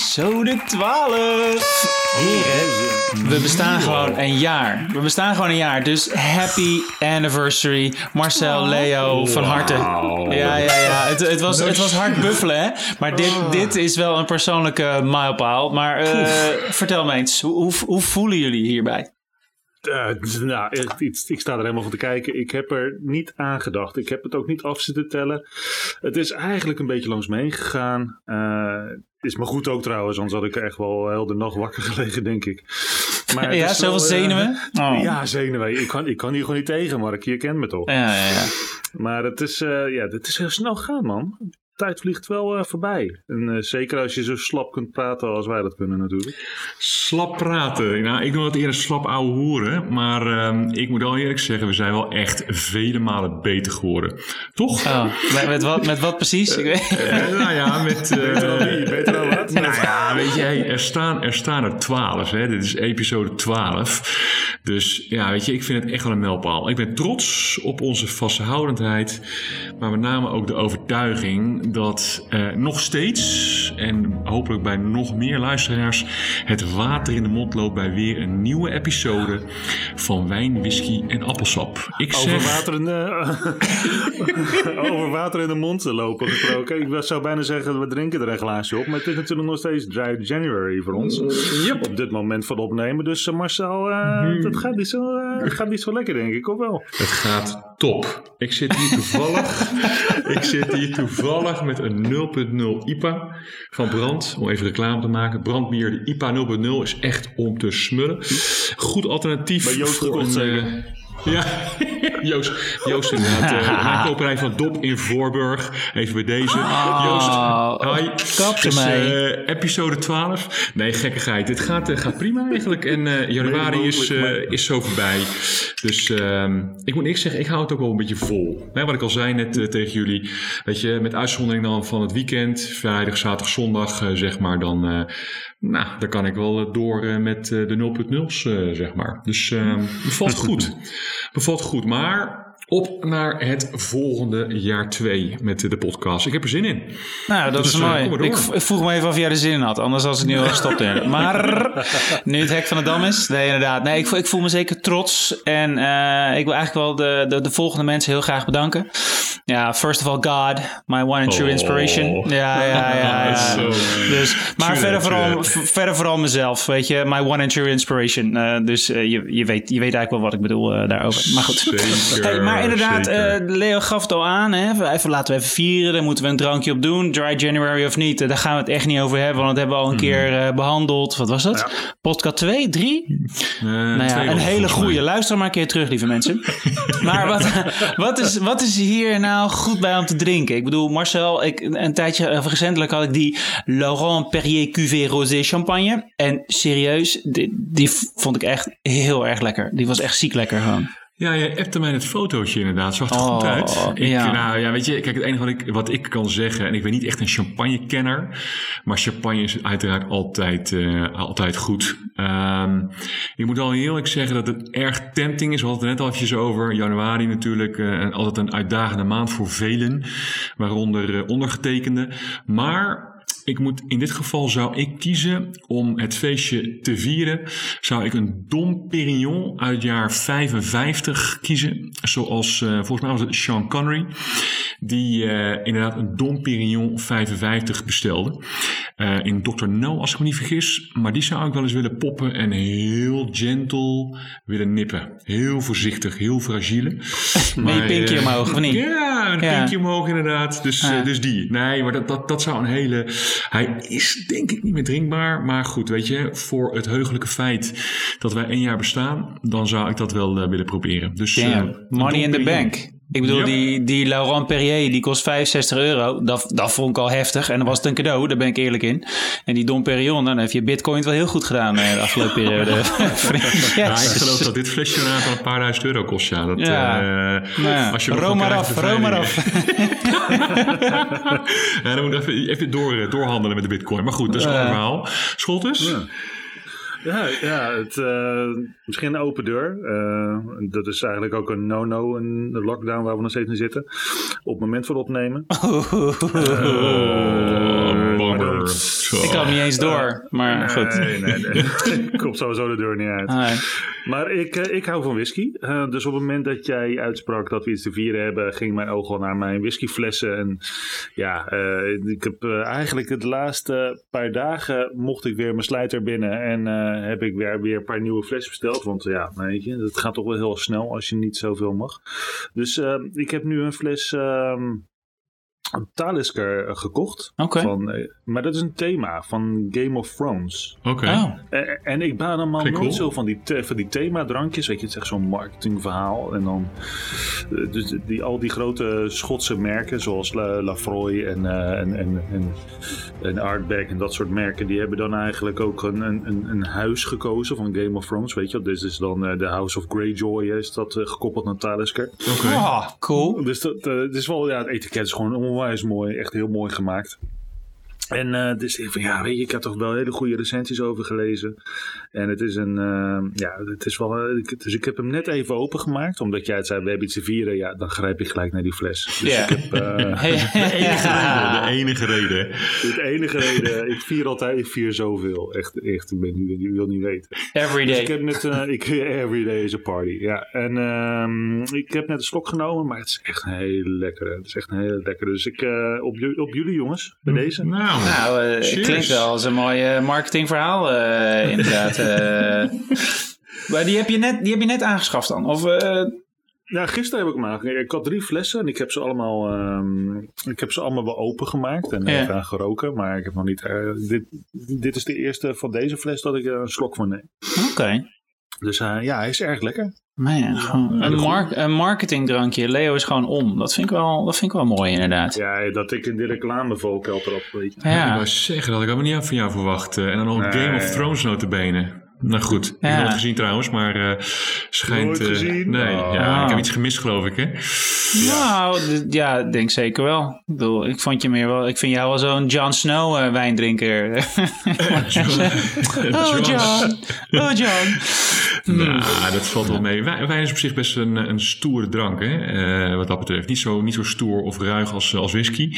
Episode 12. Heren, we bestaan gewoon een jaar. We bestaan gewoon een jaar. Dus happy anniversary. Marcel, Leo, van harte. Ja, ja, ja. Het, het, was, het was hard buffelen, hè? Maar dit, dit is wel een persoonlijke mijlpaal. Maar eh, vertel me eens, hoe, hoe, hoe voelen jullie hierbij? Uh, nou, ik, ik, sta er helemaal van te kijken. Ik heb er niet aan gedacht. Ik heb het ook niet af zitten tellen. Het is eigenlijk een beetje langs me heen gegaan. Uh, is maar goed ook trouwens, anders had ik echt wel heel de nacht wakker gelegen, denk ik. Maar ja, zoveel uh, zenuwen? Oh. Ja, zenuwen. Ik kan, ik kan hier gewoon niet tegen, Mark. Je kent me toch? Ja, ja, ja. Maar het is, ja, het is heel snel gaan, man tijd vliegt wel uh, voorbij. En uh, zeker als je zo slap kunt praten als wij dat kunnen natuurlijk. Slap praten. Nou, ik noem het eerder slap ouwe hoeren. Maar uh, ik moet wel eerlijk zeggen, we zijn wel echt vele malen beter geworden. Toch? Oh, met, met, wat, met wat precies? Uh, nou ja, met... beter dan wie? Beter dan wat? Nou ja, weet je, hey, er, staan, er staan er twaalf. Dit is episode 12. Dus ja, weet je, ik vind het echt wel een mijlpaal. Ik ben trots op onze vasthoudendheid. Maar met name ook de overtuiging dat uh, nog steeds, en hopelijk bij nog meer luisteraars, het water in de mond loopt bij weer een nieuwe episode van Wijn, Whisky en Appelsap. Ik zeg... over, water in de, over water in de mond lopen gesproken. Ik zou bijna zeggen, we drinken er een glaasje op. Maar het is natuurlijk nog steeds dry January voor ons. Yep. Op dit moment van opnemen. Dus uh, Marcel, uh, mm. dat gaat niet, zo, gaat niet zo lekker denk ik, of wel? Het gaat top. Ik zit hier toevallig, ik zit hier toevallig met een 0.0 IPA van Brand. Om even reclame te maken. Brandbier, de IPA 0.0 is echt om te smullen. Goed alternatief Bij Joost voor een... Ja, Joost, Joost inderdaad. Uh, mijn koperij van Dop in Voorburg. Even bij deze. Oh, Joost, hi. Dus. Uh, episode 12. Nee, gekkigheid. Dit gaat, uh, gaat prima eigenlijk. En januari is, is zo voorbij. Dus ehm, ik moet niks zeggen, ik hou het ook wel een beetje vol. Nee, wat ik al zei net tegen jullie. Weet je, met uitzondering dan van het weekend. Vrijdag, zaterdag, zondag, zeg maar. Dan, nou, dan kan ik wel door met de 0.0's, zeg maar. Dus ehm, bevalt goed. Bevalt goed, maar op naar het volgende jaar 2 met de podcast. Ik heb er zin in. Nou, dat Dus, is eh, mooi. ik, vroeg me even of jij er zin in had. Anders was het nu al gestopt. in. Maar nu het hek van de dam is. Nee, inderdaad. Nee, ik, voel- ik voel me zeker trots. En eh, ik wil eigenlijk wel de, de, de volgende mensen heel graag bedanken. Ja, first of all, God, my one and true Oh. inspiration. Ja, ja, ja. Dus, maar True verder, vooral, verder vooral mezelf, weet je. My one and true inspiration. Eh, dus je, je, weet, je weet eigenlijk wel wat ik bedoel daarover. Maar goed. Zeker, Hey, maar inderdaad, eh, Leo gaf het al aan. Hè? Even, laten we even vieren. Daar moeten we een drankje op doen. Dry January of niet. eh, Daar gaan we het echt niet over hebben. Want dat hebben we al een Mhm. keer eh, behandeld. Wat was dat? Podcast 2, 3? Eh, Nou ja, een hele goede. Luister maar een keer terug, lieve mensen. maar wat, wat, is, wat is hier nou goed bij om te drinken? Ik bedoel, Marcel, ik, een tijdje of recentelijk had ik die Laurent Perrier Cuvée Rosé champagne. En serieus, die, die vond ik echt heel erg lekker. Die was echt ziek lekker gewoon. Ja, je appte mij het fotootje inderdaad. Zag er Oh, goed uit. Ik, ja. Nou ja, weet je, kijk, het enige wat ik, wat ik kan zeggen, en ik ben niet echt een champagne-kenner, maar champagne is uiteraard altijd, eh, altijd goed. Ehm, ik moet wel heel eerlijk zeggen dat het erg tempting is. We hadden het net al eventjes over. Januari natuurlijk, eh, altijd een uitdagende maand voor velen, waaronder eh, ondergetekende. Maar ik moet in dit geval zou ik kiezen om het feestje te vieren. Zou ik een Dom Perignon uit jaar 55 kiezen. Zoals eh, volgens mij was het Sean Connery. Die eh, inderdaad een Dom Perignon 55 bestelde. Eh, in Dr. No, als ik me niet vergis. Maar die zou ik wel eens willen poppen en heel gentle willen nippen. Heel voorzichtig, heel fragiele. Met je pinkje omhoog, of niet? Ja, een Ja. pinkje omhoog inderdaad. Dus, Ja. dus die. Nee, maar dat, dat, dat zou een hele... Hij is denk ik niet meer drinkbaar. Maar goed, weet je, voor het heugelijke feit dat wij één jaar bestaan... dan zou ik dat wel eh, willen proberen. Dus, een money in the bank. Ik bedoel, Ja. die, die Laurent Perrier, die kost 65 euro. Dat, dat vond ik al heftig. En dan was het een cadeau, daar ben ik eerlijk in. En die Dom Perignon, dan heb je Bitcoin wel heel goed gedaan eh, de afgelopen periode. Ja, ik geloof dat dit flesje al een paar duizend euro kost. Ja, dat, Ja. eh, Nou ja, als je room maar af, room maar af. ja, dan moet ik even, even door, eh, doorhandelen met de bitcoin. Maar goed, dat is een verhaal. Scholtes? Ja. Ja, ja het, eh, misschien een open deur. Eh, dat is eigenlijk ook een no-no, een lockdown waar we nog steeds in zitten. Op het moment van opnemen. Oh, bam, Zo. Ik hem niet eens door, maar goed. Nee, nee, nee. Komt sowieso de deur niet uit. Ah, Maar ik, eh, ik hou van whisky. Eh, dus op het moment dat jij uitsprak dat we iets te vieren hebben, ging mijn oog al naar mijn whiskyflessen. En ja, eh, ik heb eh, eigenlijk de laatste paar dagen mocht ik weer mijn slijter binnen. En eh, heb ik weer, weer een paar nieuwe flessen besteld. Want ja, weet je, het gaat toch wel heel snel als je niet zoveel mag. Dus eh, ik heb nu een fles ehm Talisker eh, gekocht. Van, eh, maar dat is een thema van Game of Thrones. Oké. Oh, En, en ik ben allemaal Klinkt nooit cool. zo van die, van die themadrankjes. Weet je, het is echt zo'n marketingverhaal. En dan eh, dus die, al die grote Schotse merken, zoals La, Lafroy en, eh, en, en, en, en Artback en dat soort merken, die hebben dan eigenlijk ook een, een, een, huis gekozen van Game of Thrones. Weet je, dit is dan eh, de House of Greyjoy, is dat eh, gekoppeld aan Talisker. Oké. Ah, cool. Dus dat, het is wel, ja, het etiket is gewoon onwijs mooi, echt heel mooi gemaakt. En eh, dus ik van ja, weet je, ik heb toch wel hele goede recensies over gelezen. En het is een, eh, ja, het is wel, eh, ik- dus ik heb hem net even opengemaakt. Omdat jij het zei, we hebben iets te vieren. Ja, dan grijp ik gelijk naar die fles. Dus Ja. ik heb, eh, De enige reden. De enige reden. het enige reden, ik vier altijd, ik vier zoveel. Echt, echt, ik ben nu, je wil niet weten. Every Dus ik day. heb net, eh, ik, every day is a party. Ja, en ehm, ik heb net een slok genomen, maar het is echt een hele lekkere. Het is echt een hele lekkere. Dus ik, op, op jullie jongens, bij deze. Nou, Nou, eh, klinkt wel als een mooi eh, marketingverhaal, inderdaad. Eh. maar die heb, je net, die heb je net aangeschaft dan? Of, eh, Nou, gisteren heb ik hem aangekeken. Ik had drie flessen en ik heb ze allemaal, ehm, ik heb ze allemaal wel opengemaakt en Ja. even aan geroken. Maar ik heb nog niet, eh, dit, dit is de eerste van deze fles dat ik er een slok van neem. Oké. Dus eh, ja, hij is erg lekker. Man, gewoon een, mark, een marketingdrankje. Leo is gewoon om. Dat vind ik wel, dat vind ik wel mooi, inderdaad. Ja, dat ik in de reclamevocal erop, weet je. ik Ja. wou zeggen, dat had ik ook niet van jou verwacht. Eh, en dan nog Nee. Game of Thrones notabene. Nou goed, ik heb Ja. het nooit gezien trouwens, maar eh schijnt... Nooit eh, gezien? nee, Oh. ja, ik heb iets gemist geloof ik hè. Nou, ja, denk zeker wel. Ik bedoel, ik vond je meer wel, ik vind jou wel zo'n Jon Snow eh, wijndrinker. oh, John. Oh, John. Nou, dat valt wel mee. Wijn, wijn is op zich best een, een stoere drank, hè? eh, wat dat betreft. Niet zo, niet zo stoer of ruig als, als whisky.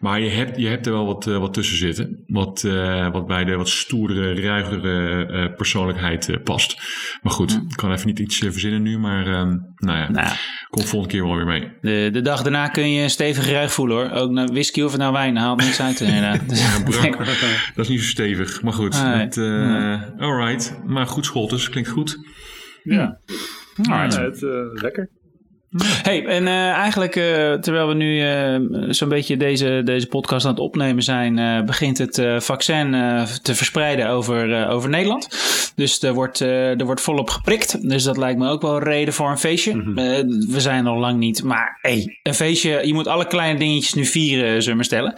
Maar je hebt, je hebt er wel wat, eh, wat tussen zitten. Wat, eh, wat bij de wat stoerdere, ruigere persoonlijkheid past. Maar goed, ik kan even niet iets verzinnen nu. Maar ehm, nou ja, Nou, kom volgende keer wel weer mee. de, de dag daarna kun je een stevig ruig voelen hoor. Ook naar whisky of het nou wijn, haalt niks uit inderdaad. Dus, Brak, dat is niet zo stevig. Maar goed, eh, alright. Maar goed scholtes, klinkt goed. Ja, Alright. Ja, het, eh, lekker. Hey, en eh, eigenlijk eh, terwijl we nu eh, zo'n beetje deze, deze podcast aan het opnemen zijn, begint het vaccin te verspreiden over, over Nederland. Dus er wordt, er wordt volop geprikt. Dus dat lijkt me ook wel een reden voor een feestje. Eh, we zijn er nog lang niet. Maar hey, een feestje, je moet alle kleine dingetjes nu vieren, zullen we maar stellen.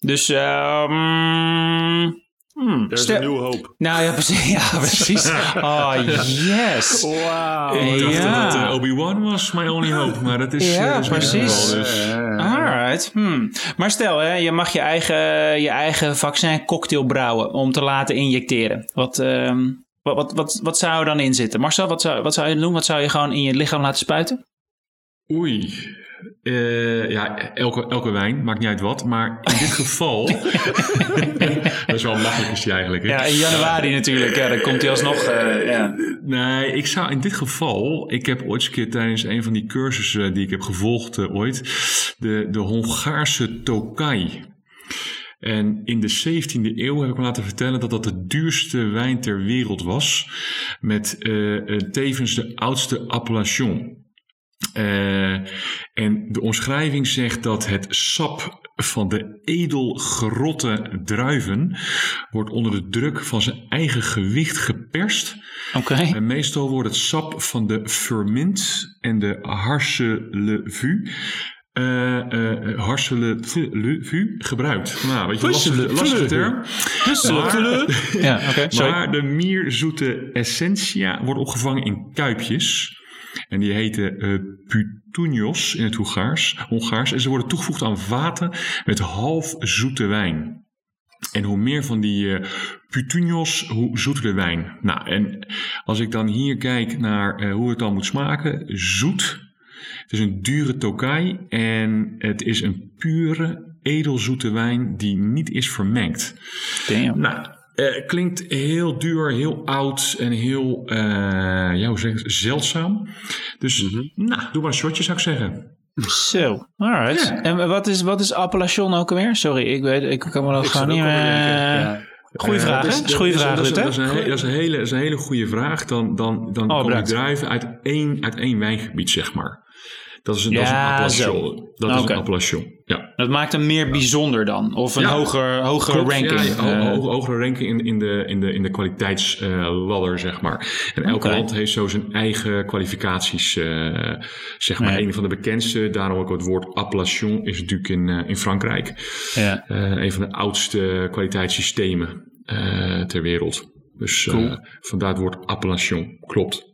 Dus, ehm hmm, Er stel- een nieuwe hoop. nou ja, precies. Ja, precies. Oh, yes. Wauw. Ik dacht ja. dat eh, Obi-Wan was my only hope. Maar dat is, Ja, eh, precies. geval, dus. Alright. Hmm. Maar stel, hè, je mag je eigen, je eigen vaccin cocktail brouwen om te laten injecteren. Wat, ehm, wat, wat, wat, wat zou er dan in zitten? Marcel, wat zou, wat zou je doen? Wat zou je gewoon in je lichaam laten spuiten? Oei. Eh, ja, elke, elke wijn, maakt niet uit wat. Maar in dit geval... dat is wel een makkelijk eigenlijk. Hè? Ja, in januari natuurlijk. Ja, dan komt hij alsnog. eh, ja. Nee, ik zou in dit geval... Ik heb ooit eens een keer tijdens een van die cursussen die ik heb gevolgd eh, ooit... De, de Hongaarse Tokai. En in de 17e eeuw heb ik me laten vertellen dat dat de duurste wijn ter wereld was. Met eh, eh, tevens de oudste appellation. Eh, en de omschrijving zegt dat het sap van de edelgerotte druiven wordt onder de druk van zijn eigen gewicht geperst. Oké. En meestal wordt het sap van de ferment en de harselevu eh eh harselevu gebruikt. Nou, weet je, lastige, lastige term. Maar- Ja. Sorry. maar de mierzoete essentia wordt opgevangen in kuipjes. En die heten putunios in het Hongaars, Hongaars. En ze worden toegevoegd aan vaten met half zoete wijn. En hoe meer van die putunios, hoe zoeter de wijn. Nou, en als ik dan hier kijk naar eh, hoe het dan moet smaken. Zoet. Het is een dure tokai en het is een pure edelzoete wijn die niet is vermengd. Damn. Nou, eh, klinkt heel duur, heel oud en heel eh, ja, hoe zeg ik, zeldzaam. Dus nou, doe maar een shotje zou ik zeggen. Zo, alright. En wat is, wat is appellation ook alweer? Sorry, ik, weet, ik kan me nog gewoon niet meer... eh. Goeie vraag, dat hè? is- Dat is een goede dat vraag, dat is-? Dat een, he- dat is een hele, dat is een hele goede vraag. Dan, dan, dan Oh, komen die bedankt. druiven uit één, uit één wijngebied, zeg maar. Dat is een, dat is een Ja, appellation. Dat is een appellation, ja. Dat maakt hem meer bijzonder dan. Of een Ja. hoger, hogere Klopt, ranking. Ja, ho- Eh, ho- hogere ranking in, in de, in de, in de kwaliteitsladder, zeg maar. En elke Oké. land heeft zo zijn eigen kwalificaties, eh, zeg maar. Ja. Een van de bekendste, daarom ook het woord appellation, is natuurlijk in, eh, in Frankrijk. ja. Een van de oudste kwaliteitssystemen ter wereld. Dus Cool. vandaar het woord appellation. Klopt.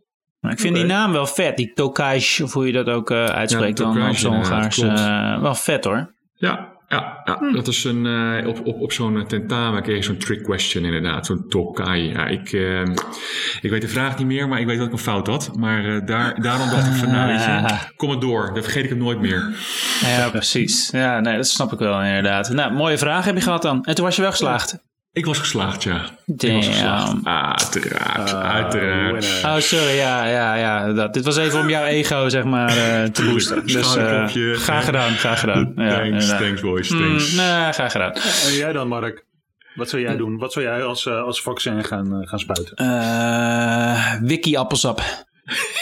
Maar ik vind die naam wel vet. Die Tokaj, of hoe je dat ook eh, uitspreekt Ja, dan Tokaj, op zo'n Hongaars. eh, wel vet hoor. Ja, ja, ja. Hm. dat is een, eh, op, op, op zo'n tentamen kreeg je zo'n trick question inderdaad, zo'n tokai. Ja, ik, eh, ik weet de vraag niet meer, maar ik weet dat ik een fout had. Maar daar, daarom dacht ik van, nou weet je, kom het door. Dan vergeet ik hem nooit meer. Ja, precies. Ja, nee, dat snap ik wel inderdaad. Nou, mooie vraag heb je gehad dan. En toen was je wel geslaagd. Ik was geslaagd, ja. Ik was Damn. geslaagd. Uiteraard, Ah, uiteraard. Oh, sorry. Ja, ja, ja. Dat. Dit was even om jouw ego, zeg maar, eh, te boosten. Dus eh, Schouderklopje. graag gedaan, graag gedaan. Ja, thanks, thanks boys, Mm, thanks. nee, graag gedaan. En jij dan, Mark? Wat zou jij doen? Wat zou jij als, eh, als vaccin gaan, eh, gaan spuiten? Eh wiki appelsap.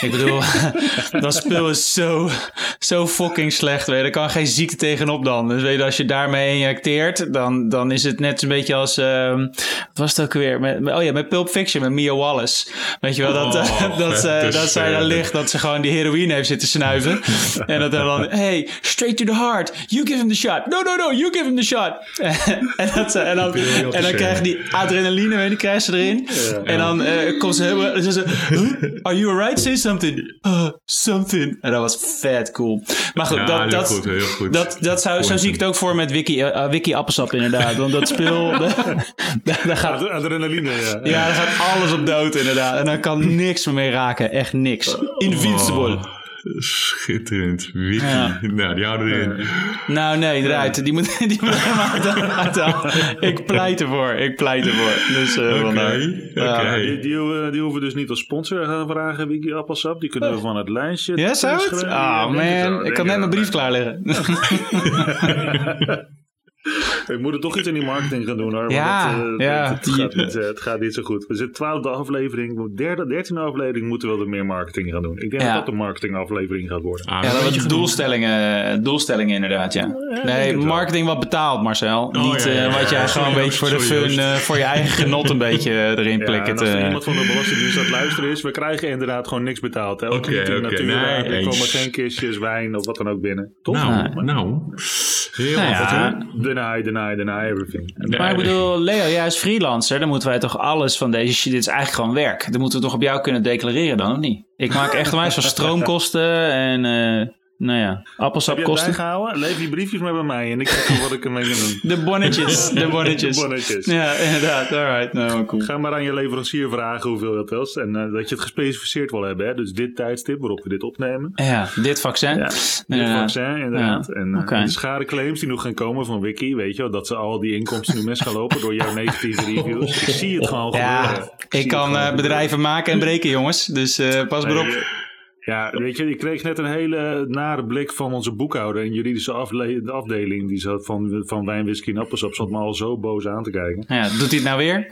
Ik bedoel, dat spul is zo, zo fucking slecht. Weet je. Er kan geen ziekte tegenop dan. Dus weet je, als je daarmee injecteert, dan, dan is het net een beetje als... ehm, wat was het ook weer? Met, oh ja, met Pulp Fiction, met Mia Wallace. Weet je wel, dat, Oh, eh, dat, ze, vette dat zij daar scène. ligt, dat ze gewoon die heroïne heeft zitten snuiven. en dat dan, hey, straight to the heart. You give him the shot. No, no, no, you give him the shot. en, dat en dan, en dan scène. krijg je die adrenaline, weet je, krijg ze erin. En dan eh, komt ze helemaal... Ze? Are you alright? Say something. Uh, something. En dat was vet cool. Maar goed, Ja, dat, heel dat, goed, heel goed. dat, dat zou, zo zie ik het ook voor met Wiki, eh, Wiki Appelsap inderdaad. Want dat spul, daar, daar gaat, Ad- Adrenaline, ja. ja, daar gaat alles op dood inderdaad. En dan kan niks meer mee raken. Echt niks. Invincible. Oh, schitterend. Wiki. Ja. Nou, die houden erin. Nou nee, eruit. Die moet, die moet helemaal uit-. Ik pleit ervoor. Ik pleit ervoor. Dus, eh, Oké. Die, die, hoeven, die hoeven dus niet als sponsor gaan vragen, Wiki Appelsap. Die kunnen we van het lijstje... Ja, zou het? Ah man, ik kan net mijn brief wel. We moeten toch iets in die marketing gaan doen hoor. want Ja, het, eh, ja. Het, het gaat niet, eh, het gaat niet zo goed. We zitten twaalfde aflevering. Derde, dertiende aflevering moeten we wel meer marketing gaan doen. Ik denk Ja. dat dat de marketingaflevering gaat worden. Ah, Ja, dat je doelstellingen, doelstellingen inderdaad, ja. Nee, marketing wat betaalt, Marcel. Oh, Niet ja, ja, eh, ja. wat jij Ja, gewoon een beetje voor de fun, eh, voor je eigen genot een beetje erin Ja, plikken. en als er iemand van de Belastingdienst aan het luisteren is, we krijgen inderdaad gewoon niks betaald. Hè? Oké, oké, natuur, nee, er eens. komen geen kistjes wijn of wat dan ook binnen. Toch? Nou, nou. Heel Nou Deny, deny, deny everything. Nee. Maar ik bedoel, Leo, jij is freelancer. Dan moeten wij toch alles van deze shit. Dit is eigenlijk gewoon werk. Dan moeten we toch op jou kunnen declareren dan, of niet? Ik maak echt wijs van stroomkosten en, eh, nou ja, Heb je het appelsapkosten. bijgehouden? Leef die briefjes maar bij mij en ik kijk wat ik ermee kan doen. De bonnetjes, de bonnetjes. De bonnetjes. Ja, inderdaad. Alright, nou cool. Ga maar aan je leverancier vragen hoeveel dat is. En eh, dat je het gespecificeerd wil hebben. Hè? Dus dit tijdstip waarop we dit opnemen. Ja, dit vaccin. Ja, dit vaccin, inderdaad. Ja, En eh, oké. de schadeclaims die nog gaan komen van Wiki, weet je wel, dat ze al die inkomsten nu mis gaan lopen door jouw negatieve reviews. Ik zie het gewoon Ja, gebeuren. ik kan eh, bedrijven maken en breken, jongens. Dus eh, pas maar op. Ja, weet je, ik kreeg net een hele nare blik van onze boekhouder en juridische afdeling die zat van, van wijn, whisky en appelsap. Zat me al zo boos aan te kijken. Ja, doet hij het nou weer?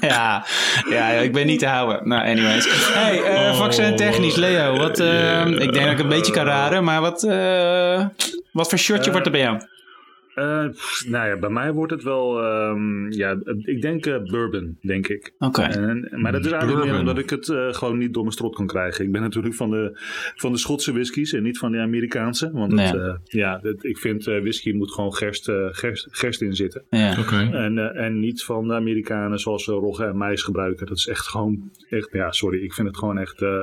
ja, ja, ik ben niet te houden. Nou, anyways. Hey, eh Oh, vaccin technisch, Leo. Wat, eh, yeah. Ik denk dat ik een beetje kan raden, maar wat, eh, wat voor shirtje wordt er bij jou? Eh, pff, nou ja, bij mij wordt het wel, ehm, ja, ik denk eh, bourbon, denk ik. Oké. Maar dat is eigenlijk meer omdat ik het eh, gewoon niet door mijn strot kan krijgen. Ik ben natuurlijk van de, van de Schotse whiskies en niet van de Amerikaanse. Want het, Nee. eh, ja, het- ik vind eh, whisky moet gewoon gerst, eh, gerst, gerst in zitten. Ja. Oké. En, eh, en niet van de Amerikanen zoals ze Rogge en Mais gebruiken. Dat is echt gewoon, echt, ja, sorry. Ik vind het gewoon echt, eh,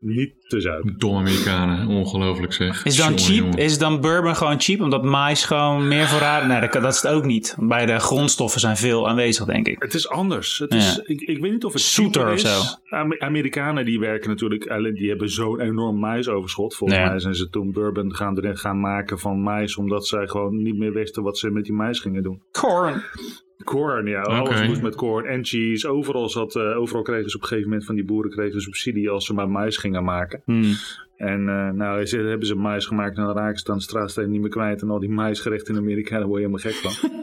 niet te zuipen. Domme Amerikanen, ongelooflijk zeg. Is dan, Jongen, cheap, jongen. is dan bourbon gewoon cheap? Omdat mais gewoon meer voorraden... Nee, dat, dat is het ook niet. Bij de grondstoffen zijn veel aanwezig, denk ik. Het is anders. Het is, ik, ik weet niet of het Zoeter cheaper of is. zo. Ame- Amerikanen die werken natuurlijk, alleen die hebben zo'n enorm maisoverschot. Volgens Ja. mij zijn ze toen bourbon gaan, erin gaan maken van mais, omdat zij gewoon niet meer wisten wat ze met die mais gingen doen. Corn. Corn, ja. Alles moest met corn en cheese. Overal, zat, eh, overal kregen ze op een gegeven moment van die boeren kregen subsidie als ze maar mais gingen maken. Hmm. En eh, nou, ze, hebben ze mais gemaakt en dan raken ze dan de straatsteen niet meer kwijt. En al die maisgerechten in Amerika, daar word je helemaal gek van.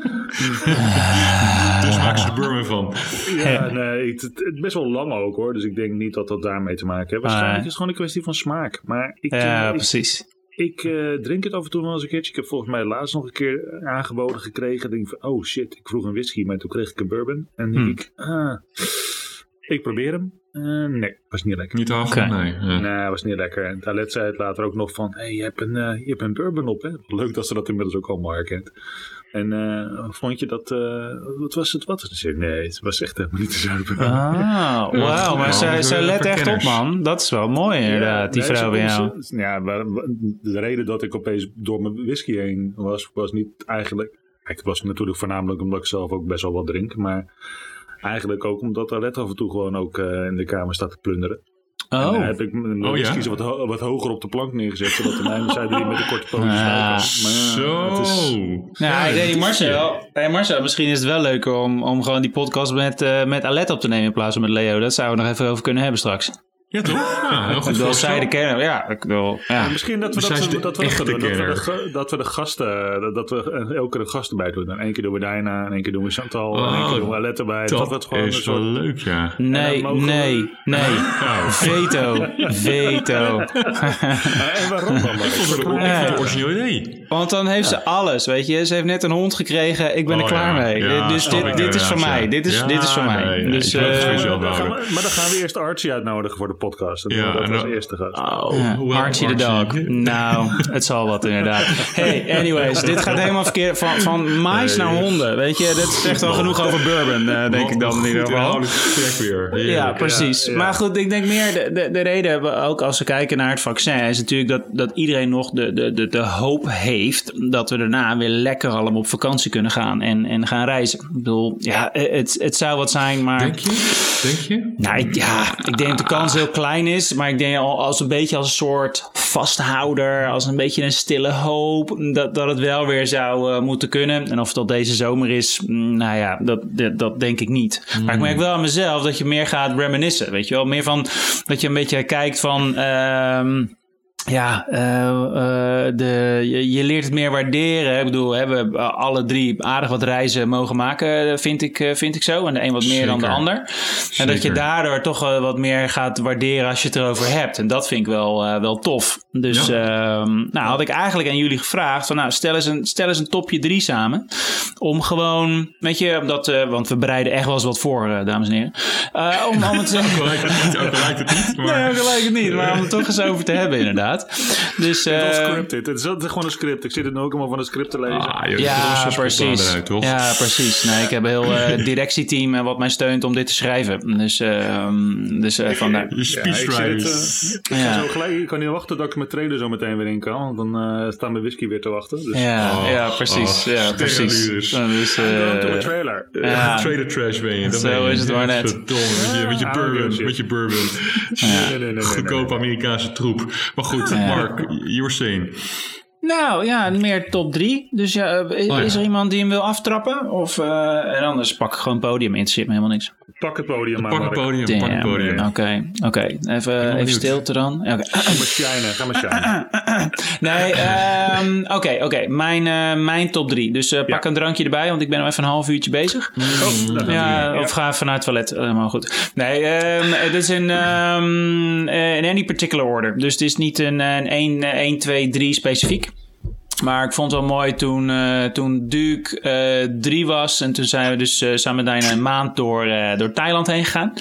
Dus maak ze bourbon van. Ja, nee, het, het, best wel lang ook hoor. Dus ik denk niet dat dat daarmee te maken heeft. Waarschijnlijk Nee. is het gewoon een kwestie van smaak. Maar ik, Ja, ik, precies. Ik eh, drink het af en toe wel eens een keertje. Ik heb volgens mij laatst nog een keer aangeboden gekregen. Denk van, oh shit, ik vroeg een whisky, maar toen kreeg ik een bourbon. En Hmm. denk ik, ah, ik probeer hem. Eh, nee, was niet lekker. Niet af? Nee. ja. Nee, was niet lekker. En Talet zei het later ook nog van, hé, hey, je, hebt een, eh, je hebt een bourbon op, hè? Leuk dat ze dat inmiddels ook allemaal herkent. En eh, vond je dat, eh, wat was het, wat? Ze zei, nee, het was echt helemaal niet te zuipen. Ah, wauw. Maar zij, let echt op, man. Dat is wel mooi, inderdaad, die nee, vrouw bij jou. ze- Ja, maar de reden dat ik opeens door mijn whisky heen was, was niet eigenlijk... Kijk, het was natuurlijk voornamelijk omdat ik zelf ook best wel wat drink, maar... Eigenlijk ook omdat Alet af en toe gewoon ook eh, in de kamer staat te plunderen. En dan Oh, heb ik mijn Oh, whisky ja? wat, ho- wat hoger op de plank neergezet, zodat de mijne zijde die met de korte pootjes Ah. ja, Zo. het is- nou, dat hey, is Marcel, hey, Marcel, misschien is het wel leuker om, om gewoon die podcast met, eh met Alet op te nemen in plaats van met Leo. Dat zouden we nog even over kunnen hebben straks. Ja, toch? Ja, heel goed bedoel, zij de kenner. Ja, ik bedoel, ja. Misschien dat we Maar dat, de dat, we dat, doen. Dat we, de, dat we de gasten, dat, dat we elke keer een gast erbij doen. En één keer doen we Dijna, en één keer doen we Chantal, en één Oh, keer doen we Alet erbij. Dat, we het Dat gewoon een is wel soort- leuk, ja. Nee, we- nee, nee. Nou, Veto, veto. En waarom dan? ik vond het een- origineel idee. Want dan heeft ze alles, weet je. Ze heeft net een hond gekregen, ik ben er Oh, klaar ja. mee. Ja, dus dit, dit is voor mij. ja. Dit is, Ja, dit is voor mij. dus, eh, sowieso. Maar dan, gaan houden. we, maar dan gaan we eerst Archie uitnodigen voor de podcast. En doen Ja, dat dan- eerste gast. Oh, Ja, Archie de dog. Nou, het zal wat inderdaad. Hey, anyways, dit gaat helemaal verkeerd. Van, van mais Nee. naar honden. Weet je, dit zegt wel genoeg over bourbon, eh, denk ik dan in ieder geval. Weer. Ja, precies. Ja, ja. Maar goed, ik denk meer, de, de, de reden hebben we ook als we kijken naar het vaccin, is natuurlijk dat, dat iedereen nog de, de, de, de hoop heeft dat we daarna weer lekker allemaal op vakantie kunnen gaan en, en gaan reizen. Ik bedoel, ja, het, het zou wat zijn, maar... Denk je? Denk je? Nou, ik- ja, ik denk dat de kans heel klein is. Maar ik denk al als een beetje als een soort vasthouder, als een beetje een stille hoop, dat, dat het wel weer zou eh, moeten kunnen. En of het al deze zomer is, mm, nou ja, dat, dat, dat denk ik niet. Maar ik merk wel aan mezelf dat je meer gaat reminiscen. Weet je wel, meer van dat je een beetje kijkt van. ehm, ja, eh, eh, de, je, je leert het meer waarderen. Ik bedoel, hè, we hebben alle drie aardig wat reizen mogen maken, vind ik, eh, vind ik zo. En de een wat meer dan de Zeker. ander. En dat je daardoor toch wat meer gaat waarderen als je het erover hebt. En dat vind ik wel, wel tof. Dus ehm, nou had ik eigenlijk aan jullie gevraagd van nou stel eens een, stel eens een topje drie samen. Om gewoon, weet je, omdat, want we bereiden echt wel eens wat voor, dames en heren. Om, om het Ook al lijkt het niet, ook lijkt het niet. Maar... Nee, gelijk het niet, maar om het toch eens over te hebben inderdaad. Dus Het is eh, wel scripted. Het is altijd gewoon een script. Ik zit er nu ook allemaal van een script te lezen. Ah, joh, ja, precies. Eruit, toch? Ja, precies. Nee, ik heb een heel eh, directieteam wat mij steunt om dit te schrijven. Dus, ehm dus eh, vandaar. Je Ja, ik, speechwriters. Ja. zo gelijk, ik kan niet wachten dat ik mijn trailer zo meteen weer in kan. Want dan eh staan mijn whisky weer te wachten. Dus Ja, Oh, ja, precies. oh, ja, precies. Dus, eh, trailer. Ja. Trader trash ben je. dat Zo ben je. is het maar net. Verdomme, met je, met je Ah, bourbon. Met je bourbon. Nee, nee, nee, nee, Goedkope nee, nee. Amerikaanse troep. Maar goed, Mark, you were saying. nou ja, meer top drie. Dus ja, eh, is Oh, ja. er iemand die hem wil aftrappen? Of, eh, en anders pak ik gewoon podium. Interesseert me helemaal niks. Pak het podium maar, Pak het podium, pak het Damn. podium. Oké, oké. Even, even stilte dan. Oké. Ga maar shinen, ga maar shinen. Nee, ehm, oké, oké. Mijn, eh, mijn top drie. Dus eh, pak Ja. een drankje erbij, want ik ben nog even een half uurtje bezig. Oh, Ja, weer. of ga even naar het toilet. Helemaal goed. Nee, ehm, het is in, ehm, eh, in any particular order. Dus het is niet een, een 1, 1 2, 3 specifiek. Maar ik vond het wel mooi toen, uh, toen Duke uh, drie was. En toen zijn we dus uh, samen met een maand door, door Thailand heen gegaan.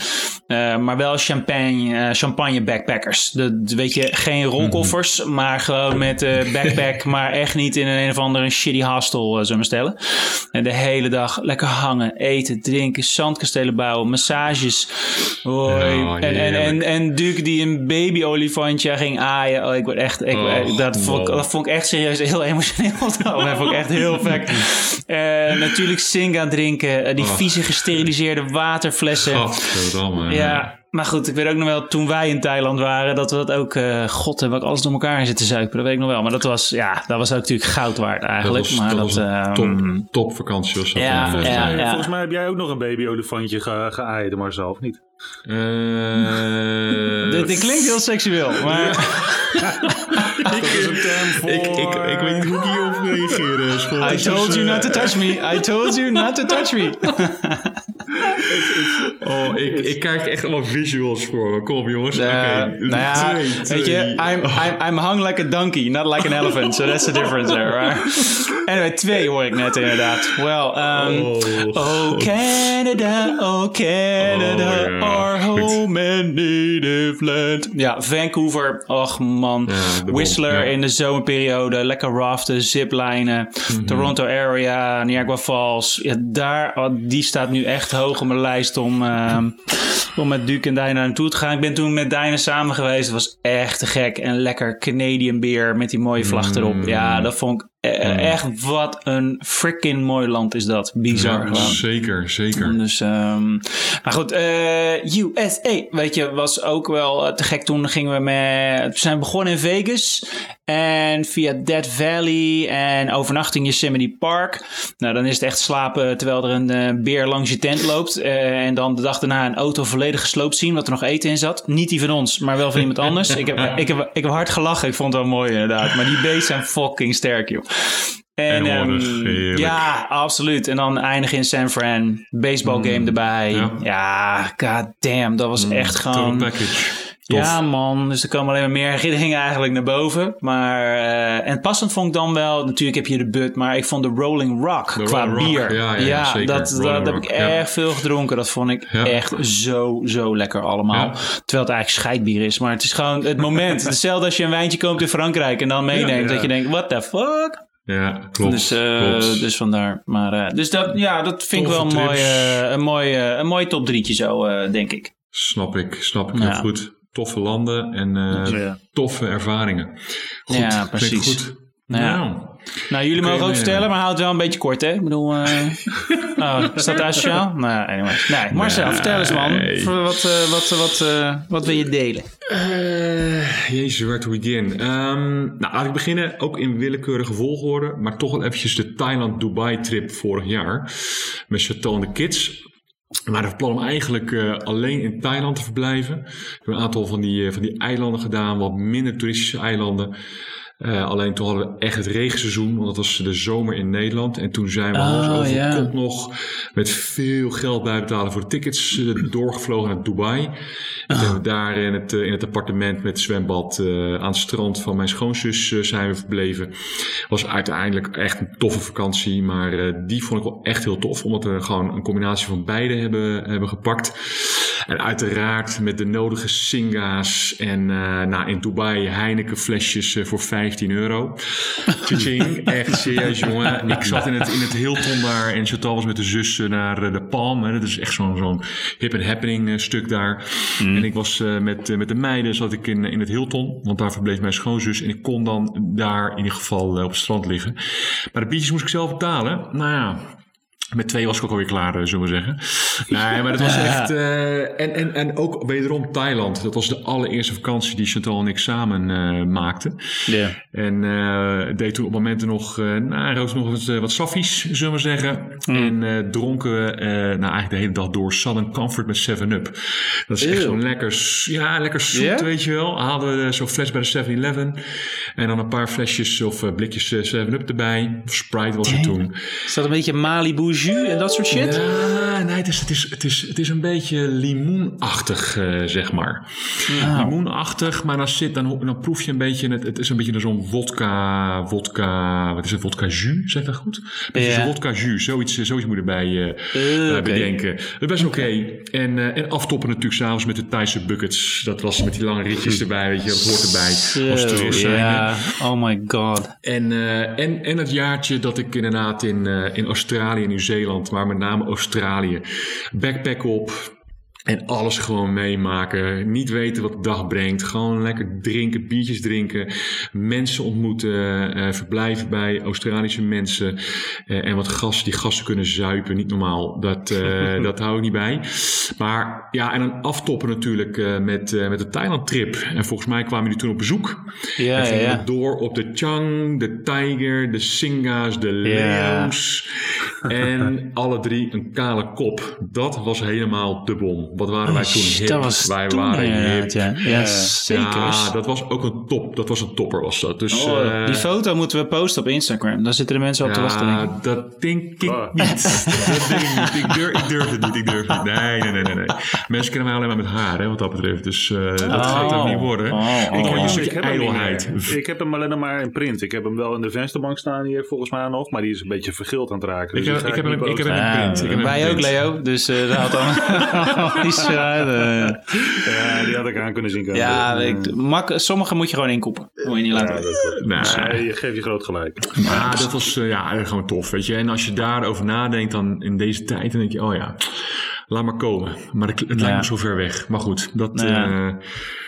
maar wel champagne, champagne backpackers. De, weet je, geen rolkoffers, mm -hmm. maar gewoon met backpack. maar echt niet in een, een of andere shitty hostel, zullen we stellen. En de hele dag lekker hangen, eten, drinken, zandkastelen bouwen, massages. Hoi. Oh, en, en, en, en Duke die een baby-olifantje ging aaien. Oh, ik word echt, ik, oh, dat, vond, dat vond ik echt serieus heel emotioneel. Dat vond ik echt heel vet. Uh, natuurlijk Singa drinken. Uh, die oh. vieze gesteriliseerde waterflessen. Godverdamme. Ja, maar goed, ik weet ook nog wel, toen wij in Thailand waren, dat we dat ook, uh, god, heb ik alles door elkaar in zitten zuipen. Dat weet ik nog wel. Maar dat was, ja, dat was ook natuurlijk goud waard eigenlijk. Dat was, maar dat was dat, top, top vakantie was dat. Ja, volgens, ja, mij, ja. volgens mij heb jij ook nog een baby-olifantje ge geaaid, maar zelf niet. Uh, dit, dit, klinkt heel seksueel, maar... dat is een term voor... Ik, ik, ik weet niet hoe ik hierop reageren. School. I told you not to touch me. I told you not to touch me. oh, ik, ik krijg echt allemaal visuals voor. Kom op, jongens. Uh, okay. nou ja, twee, weet je, I'm, I'm, I'm hung like a donkey, not like an elephant. So that's the difference there, right? Anyway, twee hoor ik net inderdaad. Well, um, Oh, oh Canada, oh Canada, Oh, ja. our home and native land. Ja, Vancouver, och man. Ja, Whistler bom, ja. in de zomerperiode, lekker raften, ziplijnen. Mhm. Toronto area, Niagara Falls. Ja, daar, oh, die staat nu echt hoog op mijn lijst om, ehm, om met Duke en Dijna naartoe te gaan. Ik ben toen met Dijna samen geweest. Het was echt te gek. En lekker Canadian beer met die mooie vlag erop. Mm. Ja, dat vond ik eh, echt wat een freaking mooi land is dat. Bizar Ja, zeker, zeker. Dus, ehm, maar goed, eh, USA, weet je, was ook wel eh, te gek. Toen gingen we met, we zijn begonnen in Vegas en via Death Valley en overnachting Yosemite Park. Nou, dan is het echt slapen terwijl er een eh, beer langs je tent loopt. Eh, en dan de dag daarna een auto volledig gesloopt zien, wat er nog eten in zat. Niet die van ons, maar wel van iemand anders. ik, heb, ik, heb, ik heb hard gelachen, ik vond het wel mooi inderdaad. Maar die beesten zijn fucking sterk, joh. En, ehm, ja, absoluut. En dan eindigen in San Fran. Baseball game erbij. Ja, Ja. god damn. Dat was echt Total gewoon... package. Tof. Ja, man. Dus er komen alleen maar meer dingen eigenlijk naar boven. Maar, eh, en passend vond ik dan wel... Natuurlijk heb je de Bud, maar ik vond de Rolling Rock De qua Rolling Rock, bier. ja, ja, zeker. dat, dat heb ik ja. erg veel gedronken. Dat vond ik echt zo, zo lekker allemaal. Terwijl het eigenlijk scheidbier is. Maar het is gewoon het moment. Hetzelfde als je een wijntje koopt in Frankrijk en dan meeneemt. Dat je denkt, what the fuck? Ja, klopt. Dus, eh, klopt. dus vandaar. Maar, eh, dus dat, ja, dat vind ik wel een mooi, trips. eh, een, mooi, een mooi top drietje zo, denk ik. Snap ik, snap ik Ja. heel goed. Toffe landen en toffe ervaringen. Goed, Ja, precies. Goed. Ja. Nou, Nou, jullie mogen ook vertellen, maar houd het wel een beetje kort, hè? Ik bedoel, eh oh, is dat asociaal? Nou, anyways. Nee, Marcel, Nee. vertel eens, man. Wat, eh, wat, wat, eh, wat wil je delen? Jezus, where to begin? Ehm, nou, laat ik beginnen, ook in willekeurige volgorde, maar toch wel eventjes de Thailand-Dubai-trip vorig jaar met Chateau en de Kids. We waren van plan om eigenlijk alleen in Thailand te verblijven. We hebben een aantal van die, van die eilanden gedaan, wat minder toeristische eilanden. Eh, alleen toen hadden we echt het regenseizoen, want dat was de zomer in Nederland. En toen zijn we Oh, hals over ja. kop nog met veel geld bijbetalen voor de tickets eh, doorgevlogen naar Dubai. En toen hebben we daar in het, eh, in het appartement met zwembad aan het strand van mijn schoonzus zijn we verbleven. Was uiteindelijk echt een toffe vakantie, maar die vond ik wel echt heel tof, omdat we gewoon een combinatie van beide hebben, hebben gepakt. En uiteraard met de nodige singa's en eh, nou, in Dubai Heineken flesjes eh, voor 15 euro. Tjing, echt serieus jongen. Ik zat in het, in het Hilton daar en Chantal was met de zus eh, naar eh, de Palm. Hè. Dat is echt zo'n zo'n hip and happening stuk daar. En ik was met, met de meiden zat ik in, in het Hilton, want daar verbleef mijn schoonzus. En ik kon dan daar in ieder geval op het strand liggen. Maar de biertjes moest ik zelf betalen. Nou ja, met twee was ik ook alweer klaar, eh, zullen we zeggen. Nee, maar dat was echt... eh, en, en, en ook wederom Thailand. Dat was de allereerste vakantie die Chantal en ik samen eh, maakten. Ja. En deed toen op momenten nog, eh nou, rookte nog wat, wat saffies, zullen we zeggen. En eh, dronken we nou, eigenlijk de hele dag door Southern Comfort met 7-Up. Dat is echt zo'n lekker, ja, lekker zoet, weet je wel. Haalden we zo'n fles bij de 7-Eleven. En dan een paar flesjes of blikjes eh, 7-Up erbij. Of Sprite was het toen. Is dat een beetje Malibu jus en dat soort shit? Ja, nee, het is, het is, het is, het is een beetje limoenachtig, eh, zeg maar. Limoenachtig, maar dan, zit, dan, dan proef je een beetje, het, het is een beetje zo'n vodka, vodka, wat is het, vodka jus, zeg dat goed? Beetje Ja. zo'n jus, zoiets, eh, zoiets moet je erbij eh, bedenken. Dat is best oké. En, en aftoppen natuurlijk s'avonds met de Thaise buckets. Dat was met die lange ritjes erbij, weet je, dat hoort erbij. Als toerist zijn. ja, oh my god. En, en, en het jaartje dat ik inderdaad in, in Australië en Nieuw-Zeeland, maar met name Australië, backpack op en alles gewoon meemaken. Niet weten wat de dag brengt. Gewoon lekker drinken, biertjes drinken, mensen ontmoeten, eh, verblijven bij Australische mensen eh, en wat gasten die gasten kunnen zuipen. Niet normaal. Dat, eh, dat hou ik niet bij. Maar ja, en dan aftoppen natuurlijk met, met de Thailand-trip. En volgens mij kwamen jullie toen op bezoek. Ja, En ja, door op de Chang, de Tiger, de Singa's, de Ja. Leo's. En alle drie een kale kop. Dat was helemaal de bom. Wat waren wij toen hip. Dat was wij toen waren hip. ja. Ja, zeker. Ja, dat was ook een top. Dat was een topper was dat. Dus, Oh, eh, Die foto moeten we posten op Instagram. Daar zitten de mensen op te wachten, denk ik. ja, dat denk ik Ah. niet. dat denk ik niet. Ik durf, ik durf het niet. Ik durf het niet. Nee, nee, nee, nee. nee. Mensen kennen mij alleen maar met haar, hè, wat dat betreft. Dus eh, dat gaat Oh. ook niet worden. Oh, oh. Ik Oh, een ik stukje heb ijdelheid. Ik heb hem alleen nog maar in print. Ik heb hem wel in de vensterbank staan hier volgens mij nog. Maar die is een beetje vergild aan het raken. Ik Dus heb- die ga ik heb hem- ik heb hem in print. Ik heb wij ook. Leo. Dus eh dat had dan eh. Ja, die had ik aan kunnen zien. komen. ja, ik, mak, sommige moet je gewoon inkoppen. Dat moet je niet Ja, laten. dat is Nee. Nee, je geeft je groot gelijk. Ja, dat was eh, ja, gewoon tof, weet je. En als je daarover nadenkt dan in deze tijd, dan denk je, oh ja, laat maar komen. Maar het, het lijkt me zo ver weg. Maar goed, dat, Ja. eh,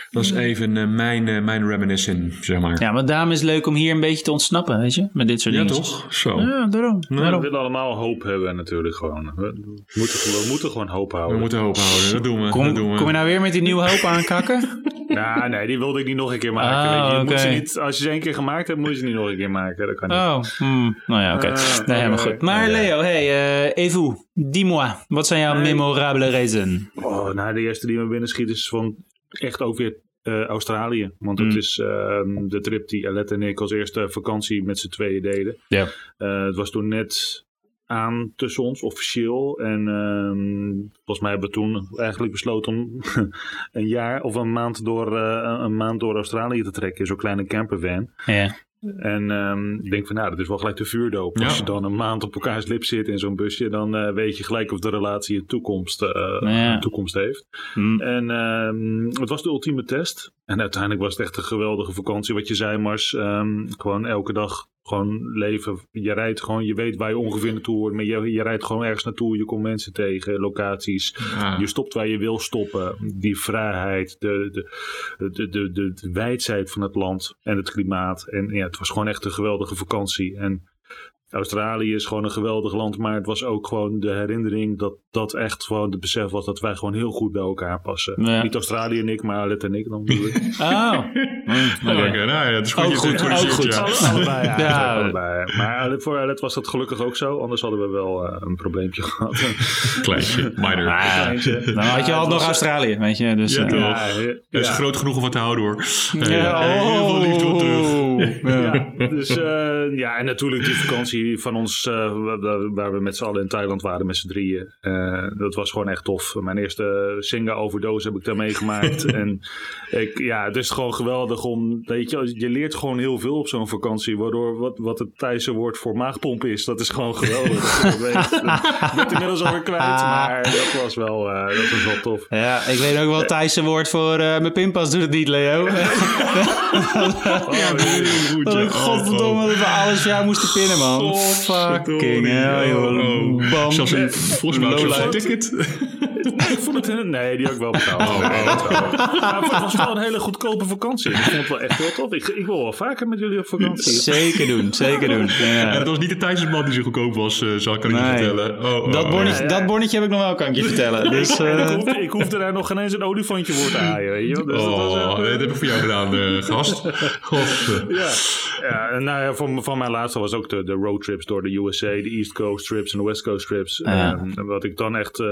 dat is even eh, mijn, eh, mijn reminiscing, zeg maar. Ja, maar daarom is het leuk om hier een beetje te ontsnappen, weet je? Met dit soort Ja, dingen. toch? Zo. Ja, daarom. We daarom. willen allemaal hoop hebben natuurlijk gewoon. We moeten, we moeten gewoon hoop We houden. moeten hoop houden, dat doen we. Kom, dat doen we. kom je nou weer met die nieuwe hoop aankakken? Ja, nee, die wilde ik niet nog een keer maken. Ah, weet je. Ze niet, als je ze één keer gemaakt hebt, moet je ze niet nog een keer maken. Dat kan niet. Oh, hmm. nou ja, oké. Ah, nee, helemaal goed. Maar Ja. Leo, hey, eh Evu, dis-moi. Wat zijn jouw Nee. memorabele reizen? Oh, nou, de eerste die me binnen schiet is van echt ook weer eh, Australië. Want het Mm. is ehm, de trip die Alette en ik als eerste vakantie met z'n tweeën deden. Ja. Eh, het was toen net aan tussen ons, officieel. En ehm, volgens mij hebben we toen eigenlijk besloten om een jaar of een maand door, eh, een maand door Australië te trekken. in Zo'n kleine campervan. Ja. En ehm, ik denk van, nou, dat is wel gelijk de vuurdoop. Ja. Als je dan een maand op elkaars lip zit in zo'n busje, dan eh, weet je gelijk of de relatie een toekomst, eh, Ja. een toekomst heeft. Hmm. En ehm, het was de ultieme test. En uiteindelijk was het echt een geweldige vakantie. Wat je zei, Mars. ehm, gewoon elke dag gewoon leven. Je rijdt gewoon, je weet waar je ongeveer naartoe wordt. Maar je, je rijdt gewoon ergens naartoe. Je komt mensen tegen, locaties. Ja. Je stopt waar je wil stoppen. Die vrijheid, de, de, de, de, de, de wijdheid van het land en het klimaat. En ja, het was gewoon echt een geweldige vakantie. En Australië is gewoon een geweldig land, maar het was ook gewoon de herinnering dat dat echt gewoon het besef was dat wij gewoon heel goed bij elkaar passen. Ja. Niet Australië en ik, maar Alet en ik dan. Oh. Nou ja, het is goed. Ook goed, zegt, ook goed. ja. Allebei, ja. Ja. allebei. Maar voor Alet was dat gelukkig ook zo, anders hadden we wel eh, een probleempje gehad. Kleintje, minor. Ah, Kleintje. dan had je al het nog Australië, weet je. Dus, Ja, eh, toch. Ja, he- Dat is groot genoeg om wat te houden hoor. Ja, heel veel liefde op terug. oh. Dus eh, ja, en natuurlijk die vakantie van ons, eh, waar- we met z'n allen in Thailand waren, met z'n drieën. Eh, dat was gewoon echt tof. Mijn eerste Singa-overdose heb ik daar meegemaakt. en ik, ja, het is gewoon geweldig om, weet je, je leert gewoon heel veel op zo'n vakantie. Waardoor wat, wat het Thaise woord voor maagpomp is, dat is gewoon geweldig. dat weet. ik ben het inmiddels alweer kwijt, maar dat was wel, eh, dat was wel tof. Ja, ik weet ook wel het Thaise woord voor eh, mijn pinpas doet het niet, Leo. Oh, goed, Dat ik godverdomme dat we alles jou moesten pinnen, man. Fucking hell, joh. Bam. Zelfs een, volgens ook ticket. Ik vond het nee, die had ik wel betaald. Nee, dat wel. Maar het was wel een hele goedkope vakantie. Ik vond het wel echt heel tof. Ik, ik wil wel vaker met jullie op vakantie. Zeker doen, zeker doen. En Ja. het was niet de man die zo goedkoop was, eh, zal ik je Nee. vertellen. Oh, oh, Dat, oh. bonnetje, ja, ja. dat bonnetje heb ik nog wel, kan ik je vertellen. Dus, eh, ik, hoefde, ik hoefde daar nog geen eens een olifantje voor te haaien. Weet je? wel. Dus dat was Oh, nee, eh, dat heb ik voor jou gedaan, gast. Ja, ja, en nou ja, van, van mijn laatste was ook de, de roadtrips door de USA, de East Coast trips en de West Coast trips. Ja. Ehm, wat ik dan echt, eh,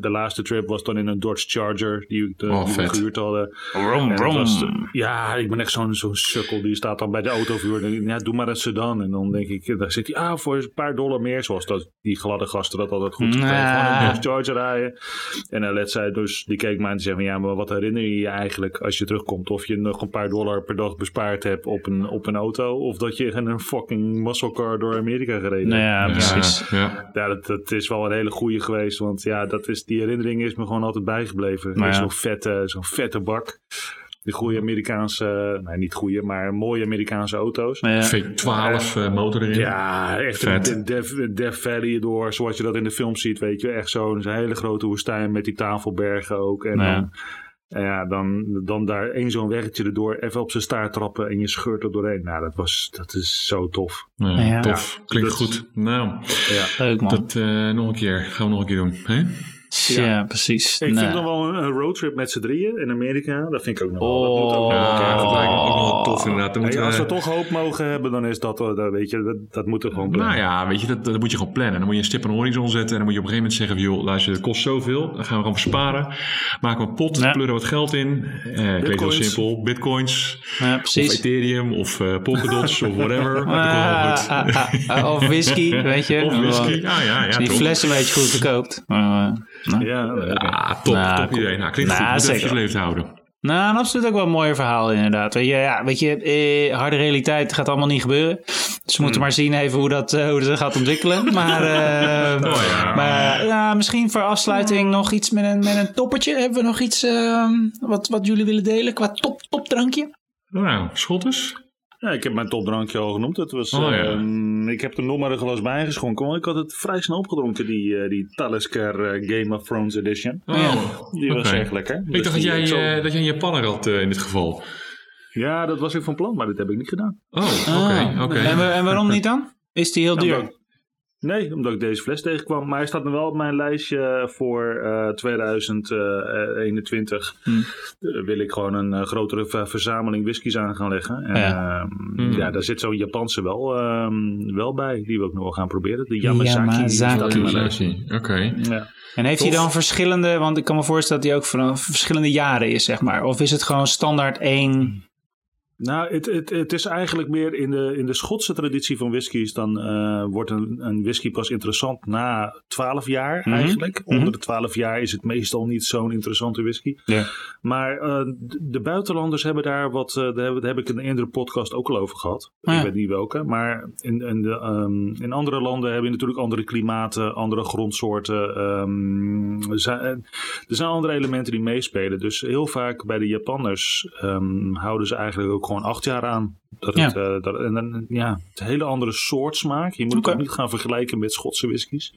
de laatste trip was dan in een Dodge Charger die, de, Oh, die we vet. gehuurd hadden. En was, ja, ik ben echt zo'n zo'n sukkel. Die staat dan bij de autovuur. En ja, doe maar een sedan. En dan denk ik, dan zit hij, ah, voor een paar dollar meer. Zoals dat, die gladde gasten dat altijd goed. Ja. Gewoon een Dodge Charger rijden. En uh, let zij dus, die keek mij en die zei van, ja, maar wat herinner je je eigenlijk als je terugkomt? Of je nog een paar dollar per dag bespaard hebt op een, op een auto. Of dat je in een fucking muscle car door Amerika gereden Nou hebt. ja, precies. Ja, ja. Ja, dat, dat is wel een hele goede geweest. Want ja, dat is, die herinnering is me gewoon altijd bijgebleven. Ja. Zo'n vette, zo'n vette bak. Die goede Amerikaanse, nee niet goede, maar mooie Amerikaanse auto's. Ja. V12 eh, motor erin. Ja, echt Vet. een Death, Death Valley door, zoals je dat in de film ziet, weet je. Echt zo'n hele grote woestijn met die tafelbergen ook. En Ja. dan, ja, dan, dan daar één zo'n weggetje erdoor, even op zijn staart trappen en je scheurt er doorheen. Nou, dat, was, dat is zo tof. Ja, Ja. Tof. Klinkt dat- goed. Nou, Ja. Leuk man. dat eh, nog een keer. Gaan we nog een keer doen. Hè? Ja. precies. Ik vind nog wel een, roadtrip met z'n drieën in Amerika. Dat vind ik ook nog wel. Dat moet ook Oh. wel een keer Ja, dat lijkt me ook wel tof inderdaad. Dan Hey, als we toch hoop mogen hebben, dan is dat, eh, dat weet je, dat, dat moet er gewoon blijven. Nou ja, weet je, dat, dat moet je gewoon plannen. Dan moet je een stip aan de horizon zetten. En dan moet je op een gegeven moment zeggen: joh, luister, het kost zoveel. Dan gaan we gewoon sparen. Maken we een pot, Ja. pleuren wat geld in. Eh, klinkt heel Bitcoins. simpel. Bitcoins. Ja, Of. Ethereum. Of eh Polkadots. of whatever. Ah, goed. ah, ah, of whisky, weet je. Of whisky. Ja, ja. die fles een beetje goed verkoopt. Maar, eh, nou. Ja, oké. Ah, top, Nou, top idee. Nou, klinkt Nou, goed. Je houden. Nou, en absoluut ook wel een mooi verhaal inderdaad. Weet je, ja, weet je eh, harde realiteit gaat allemaal niet gebeuren. Dus we moeten maar zien even hoe dat, eh, hoe dat gaat ontwikkelen. Maar, eh, Oh ja. maar ja, misschien voor afsluiting nog iets met een, met een toppertje. Hebben we nog iets eh, wat, wat jullie willen delen qua top, topdrankje? Nou, schotters. Ja, ik heb mijn topdrankje al genoemd. Dat was, Oh, ja. ehm, ik heb er nog maar een glas bij geschonken. Want ik had het vrij snel opgedronken, die, eh, die Talisker eh, Game of Thrones Edition. Oh, Ja. Die was echt lekker. Ik Dus dacht dat die- jij, eh, dat jij een Japanner had eh, in dit geval. Ja, dat was ik van plan, maar dat heb ik niet gedaan. Oh, oké. Ah. oké. En, en waarom niet dan? Is die heel duur? Nee, omdat ik deze fles tegenkwam. Maar hij staat nog wel op mijn lijstje voor eh, 2021. Hmm. Eh, wil ik gewoon een eh, grotere ver- verzameling whiskies aan gaan leggen. En, Ja. ehm, Hmm. ja, daar zit zo'n Japanse wel, ehm, wel bij. Die wil ik nog wel gaan proberen. De Yamazaki. Yamazaki. Oké. Ja. En heeft hij dan verschillende, want ik kan me voorstellen dat hij ook van verschillende jaren is, zeg maar. Of is het gewoon standaard één? Nou, het, het, het is eigenlijk meer in de, in de Schotse traditie van whiskies. Dan eh, wordt een, een whisky pas interessant na 12 jaar Mhm. eigenlijk. Mhm. Onder de 12 jaar is het meestal niet zo'n interessante whisky. Ja. Maar eh, de, de buitenlanders hebben daar wat. eh, daar, heb, ik in een eerdere podcast ook al over gehad. Ah, ja. Ik weet niet welke. Maar in, in, de, ehm, in andere landen heb je natuurlijk andere klimaten, andere grondsoorten. ehm, er, zijn, er zijn andere elementen die meespelen. Dus heel vaak bij de Japanners ehm, houden ze eigenlijk ook gewoon acht jaar aan. Dat Ja. het, eh, dat, en dan, ja, het hele andere soort smaak. Je moet het Oké. ook niet gaan vergelijken met Schotse whiskies.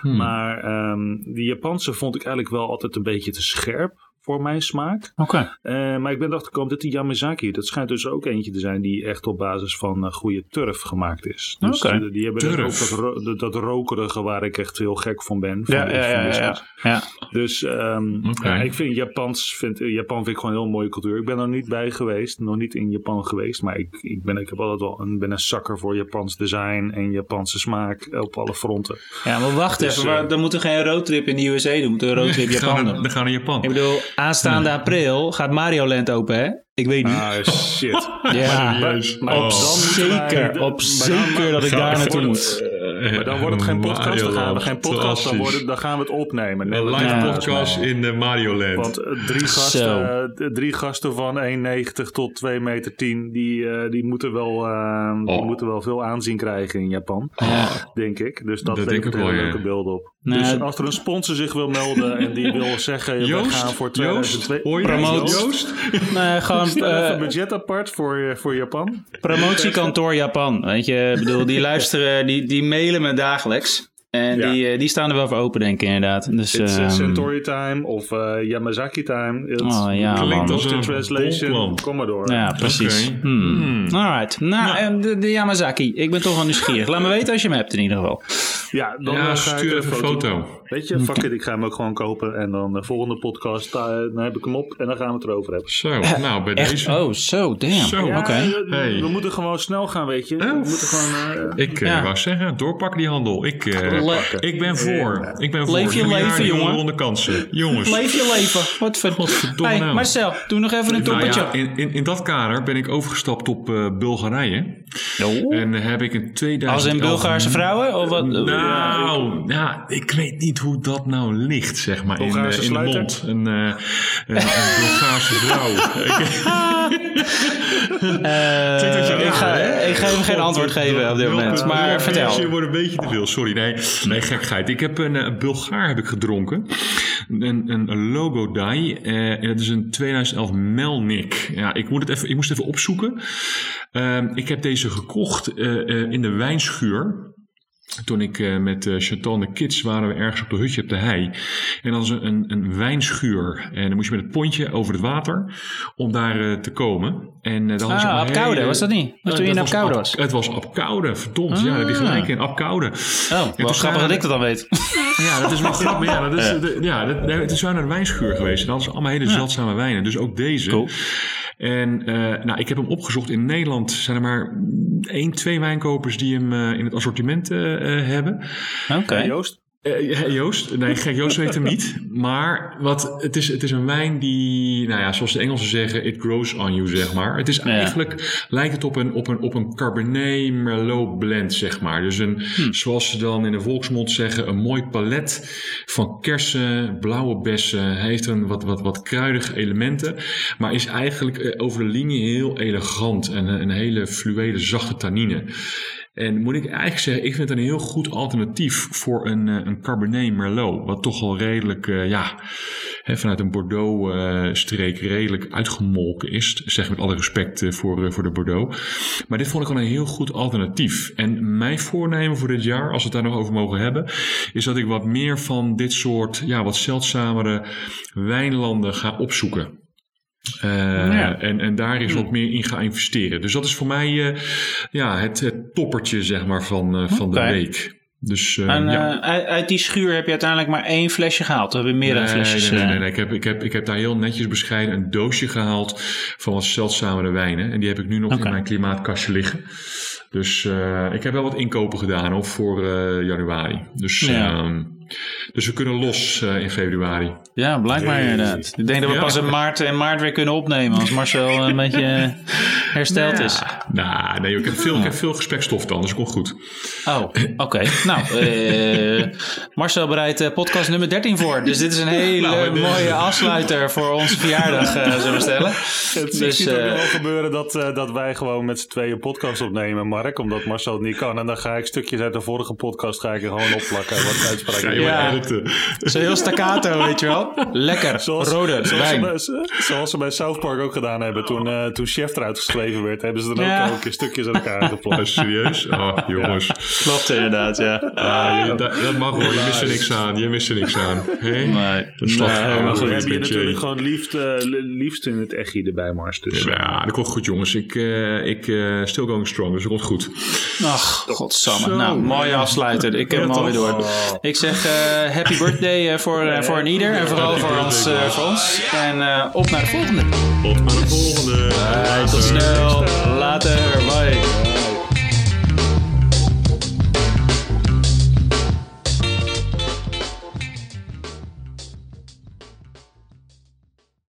Hmm. Maar ehm, die Japanse vond ik eigenlijk wel altijd een beetje te scherp voor mijn smaak. Oké. Eh, maar ik ben erachter gekomen dat die Yamazaki, dat schijnt dus ook eentje te zijn die echt op basis van eh, goede turf gemaakt is. Dus Oké. eh, die hebben dus ook dat, ro- dat, dat rokerige waar ik echt heel gek van ben. Van Ja, ja, van ja, ja, ja. Dus ehm, ik vind Japans, vind, Japan vind ik gewoon een heel mooie cultuur. Ik ben er niet bij geweest, nog niet in Japan geweest. Maar ik, ik, ben, ik heb altijd wel een, ben een zakker voor Japans design en Japanse smaak op alle fronten. Ja, maar wacht Dus, even. maar dan moeten we geen roadtrip in de USA doen. We moeten een roadtrip we Japan doen. Dan gaan we naar Japan. Ik bedoel, aanstaande april gaat Mario Land open, hè? Ik weet niet. Ah, shit. ja, Serieus? maar Oh. dan moeten wij- zeker. Op maar zeker dan- dat ik daar naartoe moet. Maar dan wordt het geen podcast, dan gaan we geen podcast, dan, worden, dan gaan we het opnemen. Een live Ja. podcast in de Mario Land. Want eh, drie gasten, eh, drie gasten van 1,90 tot 2 meter 10, die, eh, die, moeten wel, eh, die Oh. moeten wel veel aanzien krijgen in Japan, Ja. denk ik. Dus dat, Dat levert denk ik hele wel, ja. leuke beelden op. Nou, dus als er een sponsor zich wil melden en die wil zeggen, we Joost, gaan voor Joost, 2002... hoor je Promoot. dat? Joost? Nee, gewoon even eh, budget apart voor, eh, voor Japan. promotiekantoor Japan. Weet je, ik bedoel, die luisteren, die, die mailen me dagelijks. En Ja. die, eh, die staan er wel voor open, denk ik inderdaad. Dus, It's ehm, Centauri time of eh, Yamazaki time. It's Oh, ja, Klinkt man. als een translation. Kom maar door. Ja, precies. Oké. Hmm. Hmm. Alright. Nou, eh, de, de Yamazaki. Ik ben toch wel nieuwsgierig. Laat me weten als je hem hebt in ieder geval. Ja, dan Ja, eh, stuur even een foto. Weet je, fuck it, ik ga hem ook gewoon kopen. En dan de volgende podcast, eh, dan heb ik hem op en dan gaan we het erover hebben. Zo, nou bij Echt? deze. Oh, zo, damn. Zo. Oké. We, Hey. we moeten gewoon snel gaan, weet je. We Oh. moeten gewoon... eh, Ik eh, Ja. wou zeggen, doorpakken die handel. Ik, eh, ik ben voor. Ik ben voor. Leef je Drie jaar leven, die jongen. Ronde kansen. Jongens. Leef je leven. Wat ver... Godverdomme Hey, nou. Marcel, doe nog even een Nou toppetje. in, in, in dat kader ben ik overgestapt op eh, Bulgarije. En heb ik in 2011... Als in Bulgaarse vrouwen? Of wat? Nou, ja, ik weet niet hoe dat nou ligt, zeg maar, in, Bulgaarse eh, in de mond. Een, eh, een, een Bulgaarse vrouw. Eh, je ik, ga, ik ga even geen antwoord geven op dit moment. Maar Het vertel. wordt een beetje te veel, sorry. Nee, nee gekheid. Ik heb een, eh, Bulgaar heb ik gedronken. Een, een, logo die. eh, en dat is een 2011 Melnik. Ja, ik, moet het even, ik moest het even opzoeken. Ehm, ik heb deze gekocht eh, eh, in de wijnschuur. Toen ik eh, met eh, Chantal en de kids waren we ergens op de hutje op de hei. En dat was een, een, wijnschuur. En dan moest je met het pontje over het water om daar eh, te komen. En uh, dan was Ah, Apkoude, was dat niet? Was toen je in Apkoude was? Het was Apkoude, verdomd. Ja, daar heb je gelijk in. Apkoude. Oh, wel toen grappig dat ik dat dan weet. Ja, dat is wel grappig. Ja, dat is, de- ja dat, zijn we naar de wijnschuur geweest. En dat is allemaal hele zeldzame wijnen. Dus ook deze. Cool. En eh, nou, ik heb hem opgezocht. In Nederland zijn er maar één, twee wijnkopers die hem eh, in het assortiment eh, eh, hebben. Oké. Joost? Eh, Joost, nee, gek, Joost weet hem niet. Maar wat, het, is, het is een wijn die, nou ja, zoals de Engelsen zeggen, it grows on you, zeg maar. Het is eigenlijk, lijkt het op een, op een, op een Cabernet Merlot blend, zeg maar. Dus een, zoals ze dan in de volksmond zeggen, een mooi palet van kersen, blauwe bessen. Hij heeft een wat, wat, wat kruidige elementen, maar is eigenlijk eh, over de linie heel elegant en een, een hele fluwele, zachte tannine. En moet ik eigenlijk zeggen, ik vind het een heel goed alternatief voor een, eh, een Cabernet Merlot. Wat toch al redelijk, eh, ja, hè, vanuit een Bordeaux-streek redelijk uitgemolken is. Zeg met alle respect eh, voor, eh, voor de Bordeaux. Maar dit vond ik al een heel goed alternatief. En mijn voornemen voor dit jaar, als we het daar nog over mogen hebben, is dat ik wat meer van dit soort, ja, wat zeldzamere wijnlanden ga opzoeken. Uh, Ja. en, en daar is wat meer in gaan investeren. Dus dat is voor mij uh, ja, het, het toppertje zeg maar, van, uh, van de week. Dus, En ja. eh, uit, die schuur heb je uiteindelijk maar één flesje gehaald. We hebben meerdere Nee, flesjes. nee, nee, eh. nee, nee. Ik, heb, ik, heb, ik heb daar heel netjes bescheiden een doosje gehaald van wat zeldzamere wijnen. En die heb ik nu nog in mijn klimaatkastje liggen. Dus ik heb wel wat inkopen gedaan hoor, voor januari. Dus, Ja. uh, dus we kunnen los uh, in februari. Ja, blijkbaar inderdaad. Ik denk dat we Ja. pas in maart, in maart weer kunnen opnemen. Als Marcel een beetje hersteld is. Nou, nee, ik heb veel, ik heb veel gesprekstof dan, dus het komt goed. Oh, oké. Nou, eh, Marcel bereidt eh, podcast nummer 13 voor. Dus dit is een hele Nou, mooie afsluiter voor onze verjaardag, eh, zullen we stellen. Het, Dus, zie het ook eh, wel gebeuren dat, eh, dat wij gewoon met z'n tweeën een podcast opnemen, Mark. Omdat Marcel het niet kan. En dan ga ik stukjes uit de vorige podcast ga ik er gewoon opplakken. Wat uitspraken. Je Ja. editen. Zo heel staccato, weet je wel. Lekker, Zoals, rode zoals, ze wijn. bij, zoals ze bij South Park ook gedaan hebben. Toen, eh, toen Chef eruit geschreven werd, hebben ze dan Ja. ook elke stukjes aan elkaar Oh, geplakt. serieus? Oh, jongens. Klopt inderdaad, ja. Ah, je- dat, dat mag hoor, je mist er niks aan. Je mist er niks aan. Hé? Nee. Dat Nee, gewoon maar We goed. een hebben je natuurlijk gewoon liefst, li- liefst in het echtje erbij, Mars. Dus, Ja, dat komt goed jongens. Ik, eh ik eh still going strong, dus dat komt goed. Ach, godsamme. Nou, mooie afsluiter. Ik heb hem alweer door. Oh. Ik zeg eh, happy birthday eh, voor, eh, voor een ieder. En vooral voor ons. voor ons. En op naar de volgende. Tot naar de volgende. Tot snel. Later. Bye.